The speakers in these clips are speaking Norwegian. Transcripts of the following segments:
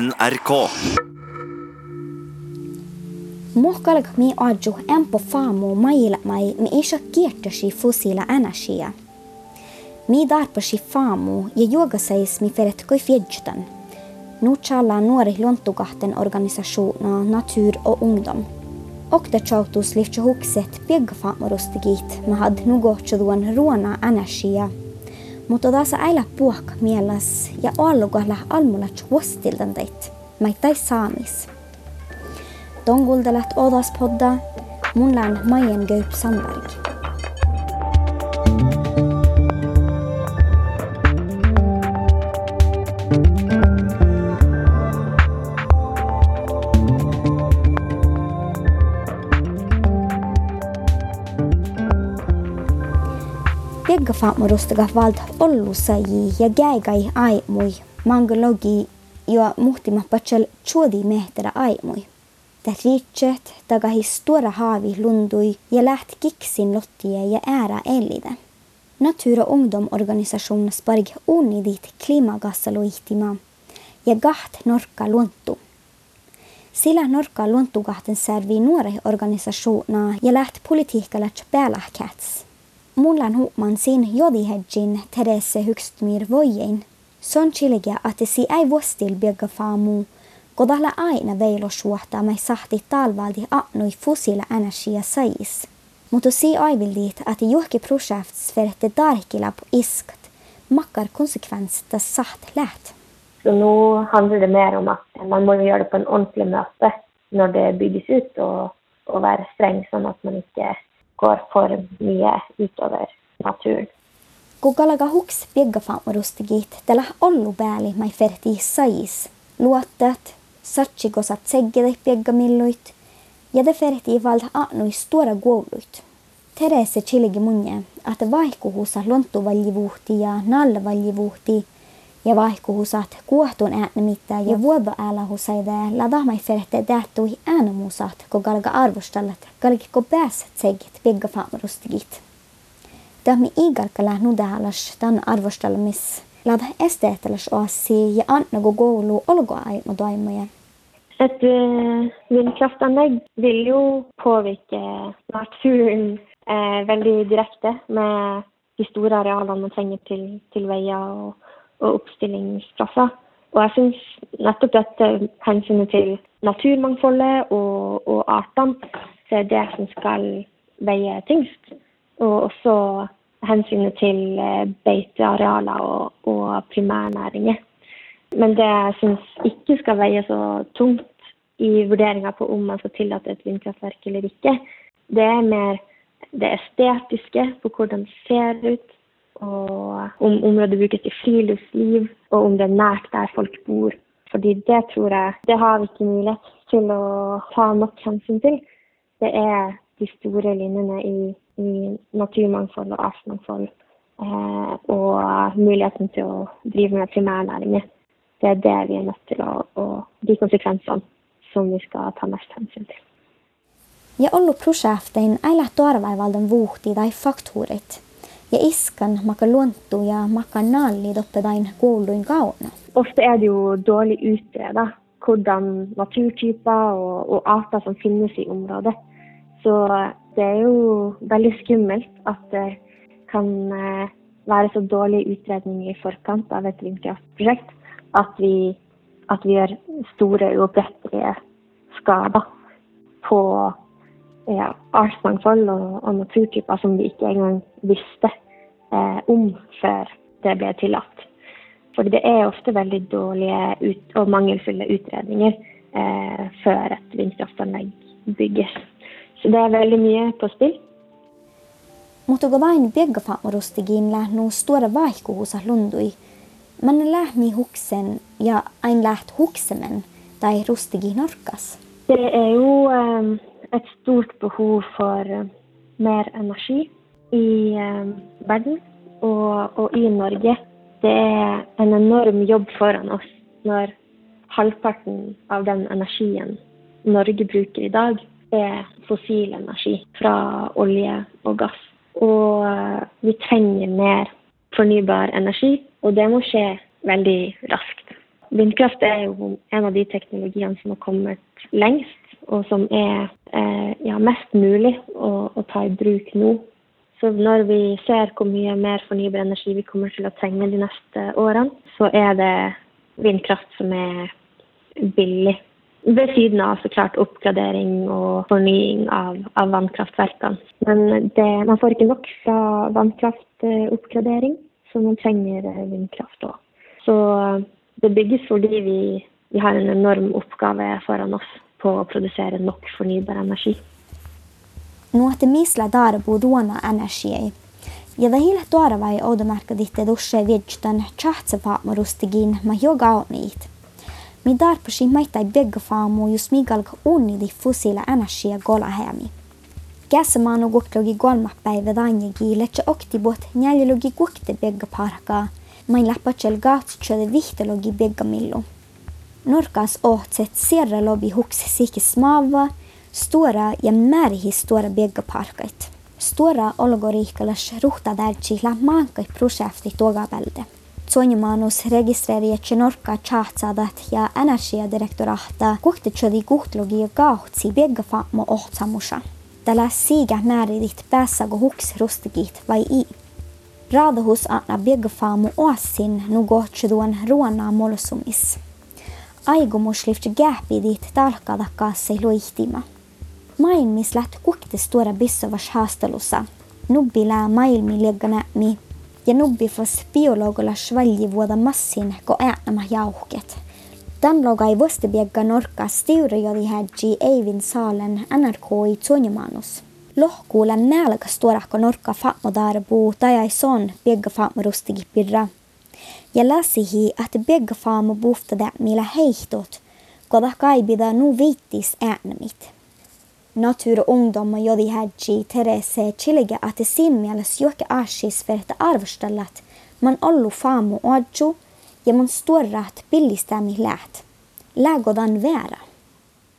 NRK. Muokkalag mi adju empo faamu maila mai mi isha kiertosi fossiila energiaa. Mi darpasi faamu ja juogasais mi feret koi fjedjutan. Nu challa nuori luontokahten organisasjoner Natur og Ungdom. Okta chautus liftja hukset pieggafaamorustigit ma had nugohtsuduan ruona energiaa. Mutta taas älä puhka mielessä ja alkuilla almulla juostiltan teit, maittai saamis. Tongulta läht odas podda, mun län Majen Göyp Sandberg. Pieggafaamorostaga vald ollusaji ja jäigai aimui mangologi ja muhtima patsal chuodi mehtera aimui. Det riitset taga histora haavi lundui ja läht kiksin lottie ja äära ellide. Natur- og ungdomorganisasjonen sparg onni dit klimagassaluihtima ja gaht norka luontu. Sillä norka luontugahten servi nuori organisasjoner ja läht politiikalla päälähkäts. Mullan huuman sin jodihedjin Therese Hykstmyr vojein. Son chiligia että si ei vuostil biega faamu Kodalla aina veilosuohtaa mai sahti talvaldi annoi fossila energia sais. Mutta si aivildiit että johki projekts verhette darkila på iskt makkar konsekvensta saht läht. Så nå handler det mer om at man må gjøre det på en ordentlig måte når det bygges ut, og, og være streng, sånn at man ikke går for mye utover naturen. Kukalaga huks pieggafaamorustigit tällä ollu pääli mai ferti sais. Luottat, satsikosat seggedai pieggamilluit ja det ferti valda annui stora guoluit. Terese chiligi munje, että vaihkuhusa lonttuvaljivuhti ja nallavaljivuhti ja vaihkuhusat kuohtun äänemittä ja vuodo äälähusaide ladamai ferhte däättui äänemusat, kun galga arvostallat, galgi ko pääset segit pieggafaamorustigit. Tämä igalkala nudahalas tan la dah esteetelas oassi ja annago goulu olgo aimo daimoja. Et uh, vindkraftanlegg vil jo påvirke naturen eh, veldig direkte med de store arealene man trenger til, til veier og, og oppstillingsplasser. Og jeg syns nettopp dette hensynet til naturmangfoldet og, og artene, det er det som skal veie tyngst. Og også hensynet til eh, beitearealer og, og primærnæringer. Men det jeg syns ikke skal veie så tungt i vurderinga på om man skal tillate et vindkraftverk eller ikke, det er mer det estetiske på hvordan det ser ut, og om området brukes til friluftsliv, og om det er nært der folk bor. Fordi det tror jeg det har vi ikke mulighet til å ta nok hensyn til. Det er de store linjene i, i naturmangfold og artsmangfold eh, og muligheten til å drive med primærnæringer. Det er det vi er nødt til å, å De konsekvensene som vi skal ta mest hensyn til. Ja å arbeide torvaivaldan vuhti tai faktuurit. Ja iskan maka luontu ja maka nalli doppedain kouluin kauna. Ofte er det jo dårlig utreda hvordan naturtyper og, og arter som finnes i området. Så det er jo veldig skummelt at det kan eh, være så dårlig utredning i forkant av et vindkraftprosjekt at vi, at vi gjør store uopprettelige skader på ja, artsmangfold og, og naturtyper som vi ikke engang visste eh, om før det ble tillatt. For det er ofte veldig dårlige ut og mangelfulle utredninger eh, før et vindkraftanlegg bygges. Så det er veldig mye på spill. Mutta kun vain pieggafaamorustigin lähnu stora vaihkuhusa lundui, Men lähmi huksen ja ein läht huksemen tai rustigi norkas. Det er jo eh, et stort behov for eh, mer energi i eh, verden og, og i Norge. Det er en enorm jobb foran oss når halvparten av den energien Norge bruker i dag, er fossil energi fra olje og gass. Og eh, vi trenger mer fornybar energi, og det må skje veldig raskt. vindkraft er jo en av de teknologiene som har kommet lengst, og som er eh, ja, mest mulig å, å, ta i bruk nå. Så når vi ser hvor mye mer fornybar energi vi kommer til å trenge de neste årene, så er det vindkraft som er billig. Ved siden av så klart oppgradering og fornying av, av vannkraftverkene. Men det, man får ikke nok fra vannkraftoppgradering, så man trenger vindkraft òg. Så det bygges fordi vi, vi har en enorm oppgave foran oss på å produsere nok fornybar energi. نوع تميس لدار بوضونا أناشيي يظهي لدارة باي أودا ماركا دي تدوشة ويجتن تشاحت سفاء مروستجين ما يوغا أونيت مدار بشي ميتا بيغ فامو يسميغالك أوني دي فوسيلا أناشيا غولا هامي Käsemaan on kuitenkin kolmapäivä danjegi, letsä oktibot neljälogi kuitenkin bägge parkaa, men läppätsel gatsutsa de vihtälogi bägge milloin. Norkas ohtset sierralobi smava, stora ja märhistora biegaparkait. Stora olgoriikkalas ruhtadärtsillä mankai prosjekti tuogapelde. Sonimanus registreerietse Norka tjahtsadat ja energiadirektorahta kuhtitsedi kuhtlogi kahtsi biegafatmo ohtsamusa. Tällä siiga määritit päässäkö huksrustikit vai i. Raadahus anna biegafamu oassin nugohtseduan ruona molsumis aikomus lyfter gapet dit talkada kassei luihtima. Maailmis läht kukkis tuoda bissovas haastelussa. Nubbi lää maailmi nämi ja nubbi fas biologilla svalji vuoda massin ko äänämä jauhket. Tän loga ei vosti biegga norkka stiuri jodi hädji Eivin saalen NRK i Tsonimanus. Lohkuulen nälkäs tuoda ko norkka fatmodarbuu tai ei son biegga fatmarustigi pirra. Begge faamu buftada millä heihtot, koda kaibida nu viittis mitt. Natur och ungdom jodi hädji terese chilige att simmialas joke ashis för att men man ollu og adju man storrat billistämi lät. Lägodan vära.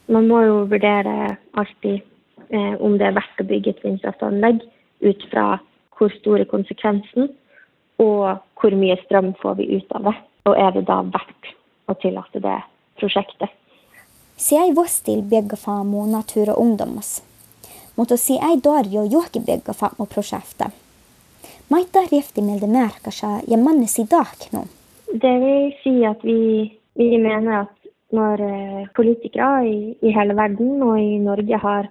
Man må jo vurdere alltid eh, om det er verdt å bygge et vindkraftanlegg ut fra hvor stor er konsekvensen og hvor mye strøm får vi ut av det. Og er det da verdt å tillate det prosjektet. Se ei vostil byggafaamo natur og ungdommas. Mutta si ei dorjo johki byggafaamo prosjektet. Maita rifti milde märkasa ja mannes i dag nå. Det vil si at vi, vi mener at når eh, politikere i, i hele verden og i Norge har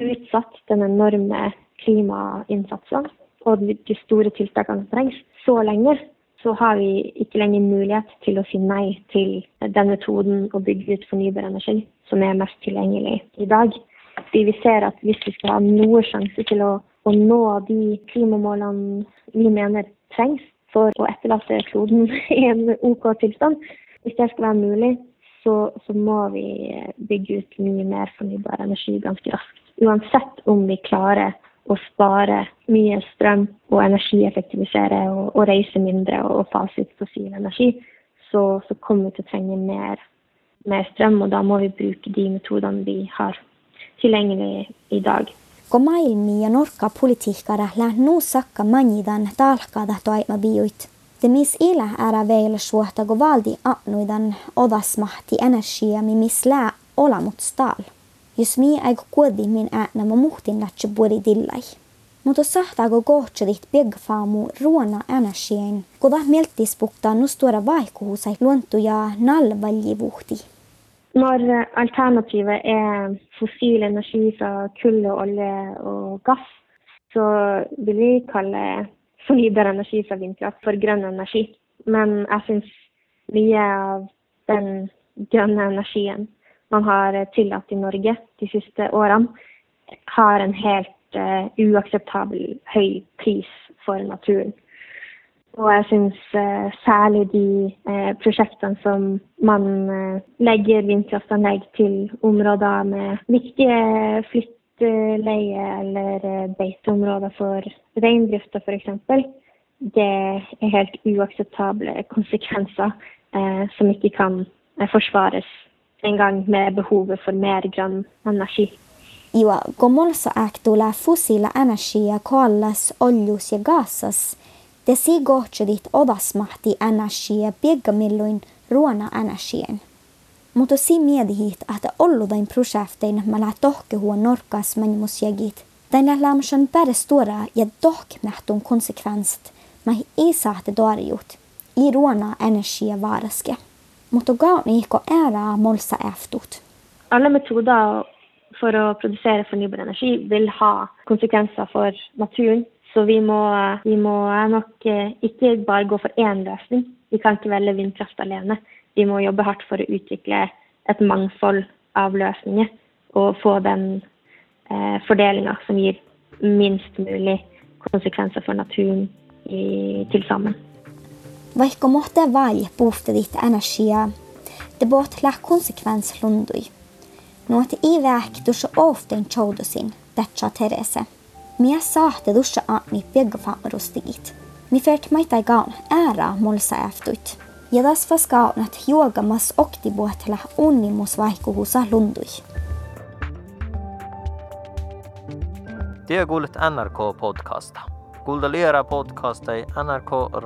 utsatt den enorme klimainnsatsen og de store tiltakene som trengs, så lenge, så har vi ikke lenger mulighet til å si nei til den metoden å bygge ut fornybar energi som er mest tilgjengelig i dag. Fordi vi ser at hvis vi skal ha noe sjanse til å, å nå de klimamålene vi mener trengs for å etterlate kloden i en OK tilstand, hvis det skal være mulig, så, så, må vi bygge ut mye mer fornybar energi ganske raskt. Uansett om vi klarer å spare mye strøm og energieffektivisere og, og reise mindre og, og fase ut fossil energi, så, så, kommer vi til å trenge mer, mer, strøm. Og da må vi bruke de metodene vi har tilgjengelig i dag. Kun maailmia norkkapolitiikkara lähnu sakka manjidan talkada toimabiuit. Det mis ila ära vielä suhta, kun valdi annuidan odasmahti energia, mi mis lää olamut stal jos mi aigo kuodi min ääna ma muhtin latse buri dillai. Mutta sahtaako kohtsadit piegfaamu ruona energiin, kun mieltis puktaa nustura vaikuhusai luontu ja nalvaljivuhti. Når alternativet er fossil energi fra kull og olje og gass, så vil vi kalle fornybar energi fra vindkraft for grønn energi. Men jeg syns mye av den grønne energien man har eh, tillatt i Norge de siste årene, har en helt uh, uakseptabel høy pris for naturen. Og jeg syns uh, særlig de uh, prosjektene som man legger vindkraftanlegg til områder med viktige flytteleie eller beiteområder for reindrifta f.eks., det er helt uakseptable konsekvenser som ikke kan forsvares en gang med behovet for mer grønn energi. Kun molsa tulee fossiila energia kallas oljus ja gaasas, te si gohtsedit odasmahti energia piegamilluin ruona energien. Mutta si miedihit, että olludain projektein lää tohkehuon norkas manimusjegit. Den lää lämsan bäre stora ja dohkmähtun konsekvenst, mä ei saate dorjut. I ruona energia varaske. Mutta gauni ihko ära molsa eftut. Alle metoder for å produsere fornybar energi vil ha konsekvenser for naturen. Så vi må, vi må nok eh, ikke bare gå for én løsning. Vi kan ikke velge vindkraft alene. Vi må jobbe hardt for å utvikle et mangfold av løsninger og få den eh, fordelinga som gir minst mulig konsekvenser for naturen i, til sammen. Vaikka mohte valje puhta ditt energiaa, det bort lä konsekvens lundui. Että i väk dussa often choudosin, tätsä Terese. Mie saate dussa aani pieggafaarustigit. Mi fert maita gaun äära molsa eftuit. Ja das vas gaunat juogamas oktibuotela unnimus vaihkuhusa lundui. Te kuulet NRK podcasta. Kuulda liera podcasta NRK